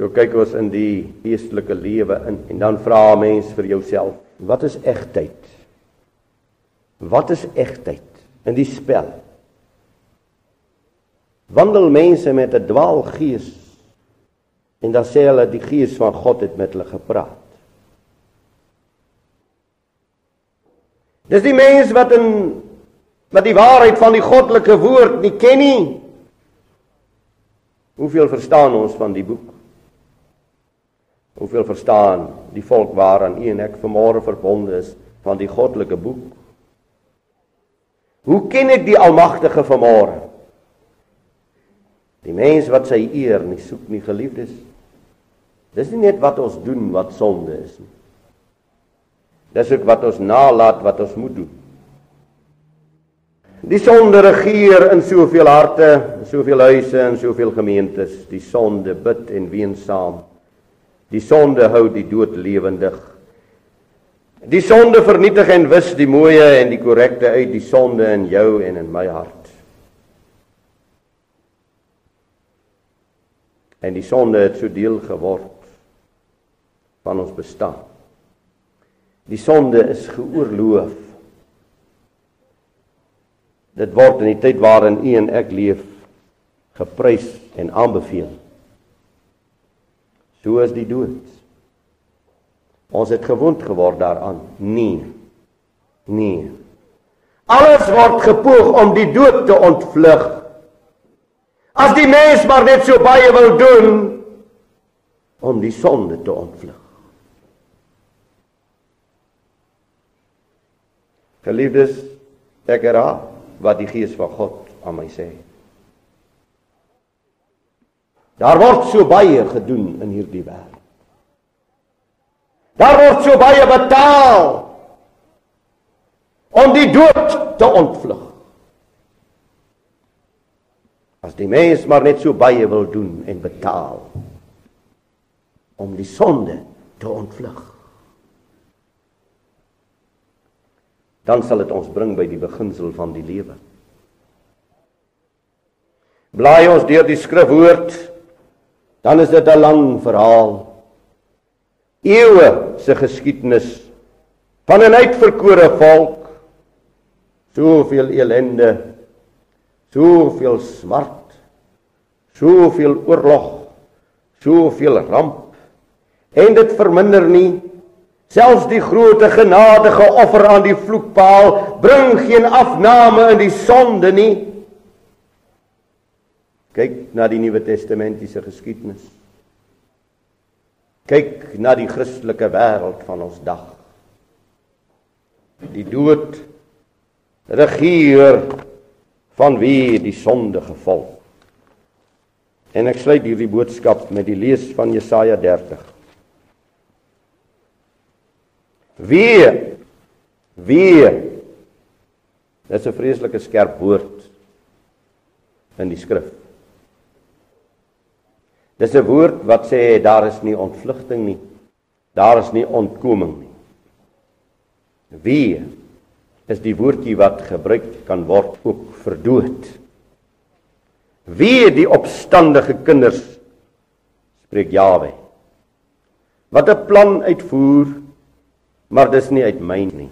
So kyk ons in die geestelike lewe in en dan vra 'n mens vir jouself, wat is egtheid? Wat is egtheid in die spel? Wandel mense met 'n dwaalgees en dan sê hulle die gees van God het met hulle gepraat. Dis die mens wat in wat die waarheid van die goddelike woord nie ken nie. Hoeveel verstaan ons van die boek? Hoeveel verstaan die volk waaraan u en ek vanmôre verbonde is van die goddelike boek? Hoe ken ek die almagtige vanmôre? Die mens wat sy eer nie soek nie geliefdes. Dis nie net wat ons doen wat sonde is nie. Dis ook wat ons nalat wat ons moet doen. Die sonde regeer in soveel harte, in soveel huise en soveel gemeentes. Die sonde bid en ween saam. Die sonde hou die dood lewendig. Die sonde vernietig en wis die mooie en die korrekte uit die sonde in jou en in my hart. En die sonde het so deel geword van ons bestaan. Die sonde is geoorloof. Dit word in die tyd waarin u en ek leef geprys en aanbeveel. So is die dood. Ons het gewoond geword daaraan. Nee. Nee. Alles word gepoog om die dood te ontvlug. As die mens maar net so baie wil doen om die sonde te ontvlug. Geliefdes, ek herhaal wat die Gees van God aan my sê. Daar word so baie gedoen in hierdie wêreld. Daar word so baie betaal om die dood te ontvlug. As die mens maar net so baie wil doen en betaal om die sonde te ontvlug. dan sal dit ons bring by die beginsel van die lewe. Blaai ons deur die skrifwoord, dan is dit 'n lang verhaal. Eeue se geskiedenis van 'n uitverkore volk, soveel elende, soveel smart, soveel oorlog, soveel ramp. En dit verminder nie Selfs die groote genadige offer aan die vloekpaal bring geen afname in die sonde nie. Kyk na die Nuwe Testamentiese geskiedenis. Kyk na die Christelike wêreld van ons dag. Die dood regeer van wie die sonde gevolg. En ek sluit hierdie boodskap met die lees van Jesaja 30. Wie wie Dis 'n vreeslike skerp woord in die skrif. Dis 'n woord wat sê daar is nie ontvlugting nie. Daar is nie ontkoming nie. Wie is die woordjie wat gebruik kan word ook vir dood. Wie die opstandige kinders spreek Jawe. Wat 'n plan uitvoer maar dis nie uit my nie.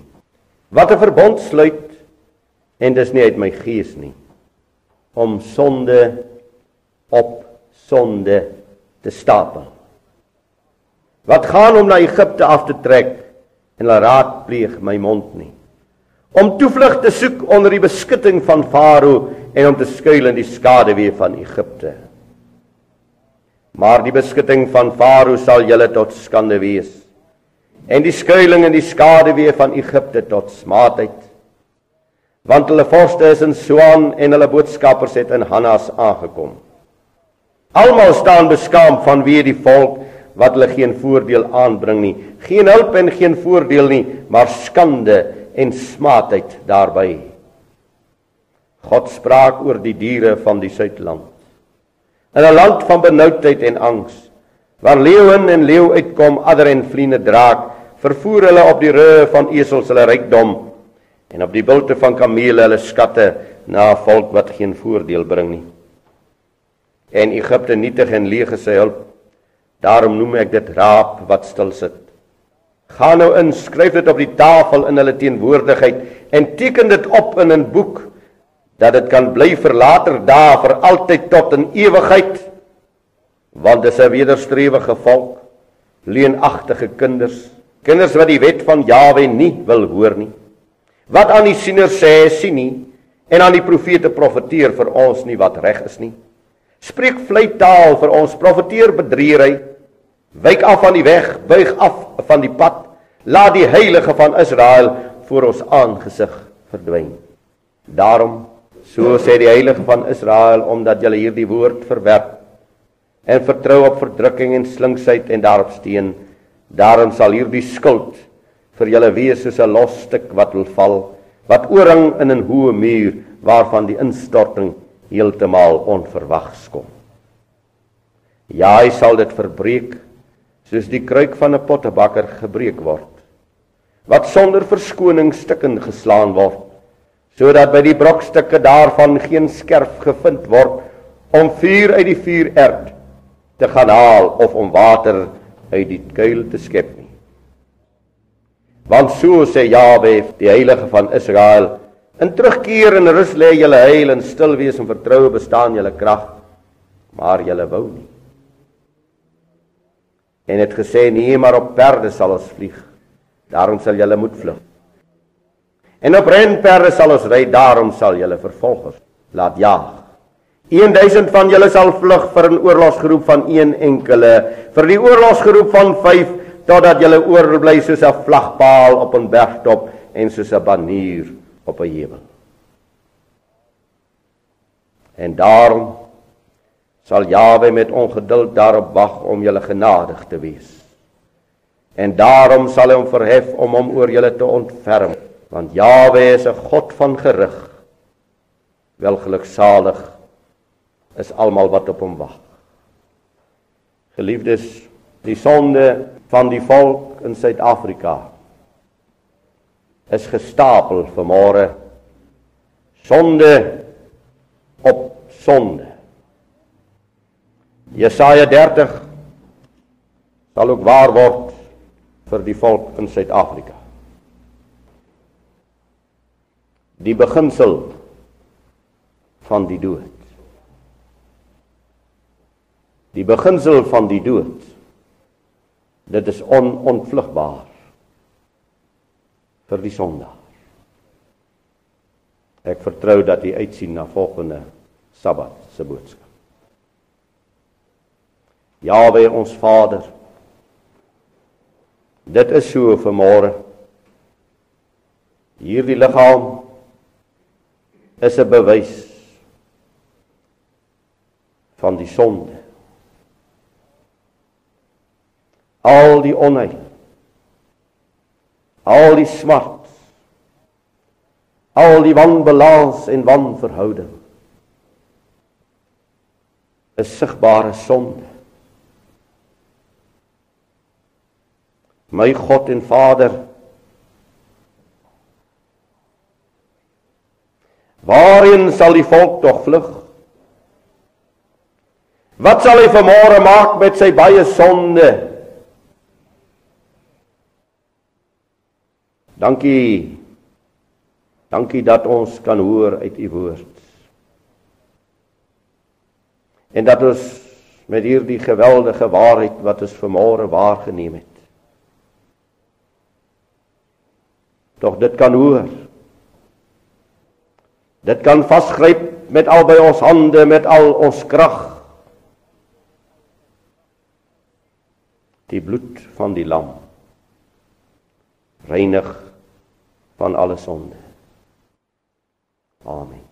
Wat 'n verbond sluit en dis nie uit my gees nie om sonde op sonde te stapel. Wat gaan om na Egipte af te trek en hulle raadpleeg my mond nie. Om toevlug te soek onder die beskutting van Farao en om te skuil in die skaduwee van Egipte. Maar die beskutting van Farao sal julle tot skande wees en die skuilings en die skaduwee van Egipte tot smaadheid. Want hulle vorste is in Swaan en hulle boodskappers het in Hannas aangekom. Almal staan beskaam van wie die volk wat hulle geen voordeel aanbring nie, geen hulp en geen voordeel nie, maar skande en smaadheid daarbey. God spraak oor die diere van die suidland. In 'n land van benoudheid en angs, waar leeu en leeu uitkom, adder en vliene draak, vervoer hulle op die rye van esels hulle rykdom en op die bulte van kamele hulle skatte na 'n volk wat geen voordeel bring nie. En Egipte nietig en leeg sy hulp. Daarom noem ek dit raap wat stil sit. Gaan nou in, skryf dit op die tafel in hulle teenwoordigheid en teken dit op in 'n boek dat dit kan bly vir later dae vir altyd tot in ewigheid want dit is 'n wederstrewige volk leenagtige kinders kinders wat die wet van Jawe nie wil hoor nie. Wat aan die sieners sê sien nie en aan die profete profeteer vir ons nie wat reg is nie spreek vlei taal vir ons profeteer bedriegery wyk af van die weg buig af van die pad. Laat die heilige van Israel voor ons aangesig verdwyn. Daarom so sê die heilige van Israel omdat julle hierdie woord verwerp en vertrou op verdrukking en slinksheid en daarop steen daarin sal hierdie skuld vir julle wees soos 'n los stuk wat wil val wat ooring in 'n hoë muur waarvan die instorting heeltemal onverwags kom. Ja, hy sal dit verbreek soos die kruik van 'n pottebakker gebreek word wat sonder verskoning stukken geslaan word sodat by die brokstukke daarvan geen skerp gevind word om vuur uit die vuur erd te gaan haal of om water uit die kuil te skep nie want so sê Jawe die heilige van Israel In terugkeer en rus lê julle heil en stil wees en vertroue bestaan julle krag, maar julle wou nie. En het gesê nee, maar op perde sal ons vlieg. Daarom sal julle moet vlug. En op renperde sal ons ry, daarom sal julle vervolgers laat jaag. 1000 van julle sal vlug vir 'n oorlogsgroep van een enkele, vir die oorlogsgroep van 5 totdat julle oorbly soos 'n vlagpaal op 'n bergtop en soos 'n banier op 'n hemel. En daarom sal Jawe met ongeduld daarop wag om julle genadig te wees. En daarom sal hy hom verhef om hom oor julle te ontferm, want Jawe is 'n God van gerig. Wel geluksalig is almal wat op hom wag. Geliefdes, die sonde van die volk in Suid-Afrika is gestapel vanmôre sonde op sonde. Jesaja 30 sal ook waar word vir die volk in Suid-Afrika. Die beginsel van die dood. Die beginsel van die dood. Dit is onontvlugbaar vir die Sondag. Ek vertrou dat jy uitsien na volgende Sabbat se boodskap. Jawe ons Vader. Dit is so vir môre. Hierdie liggaam is 'n bewys van die sonde. Al die onheil al die smart al die wanbalans en wanverhouding is sigbare sonde. My God en Vader waarheen sal die volk tog vlug? Wat sal hy vanmôre maak met sy baie sonde Dankie. Dankie dat ons kan hoor uit u woord. En dat ons met hierdie geweldige waarheid wat ons vanmôre waargeneem het. Tog dit kan hoor. Dit kan vasgryp met albei ons hande, met al ons krag. Die bloed van die lam reinig van alle sonde. Amen.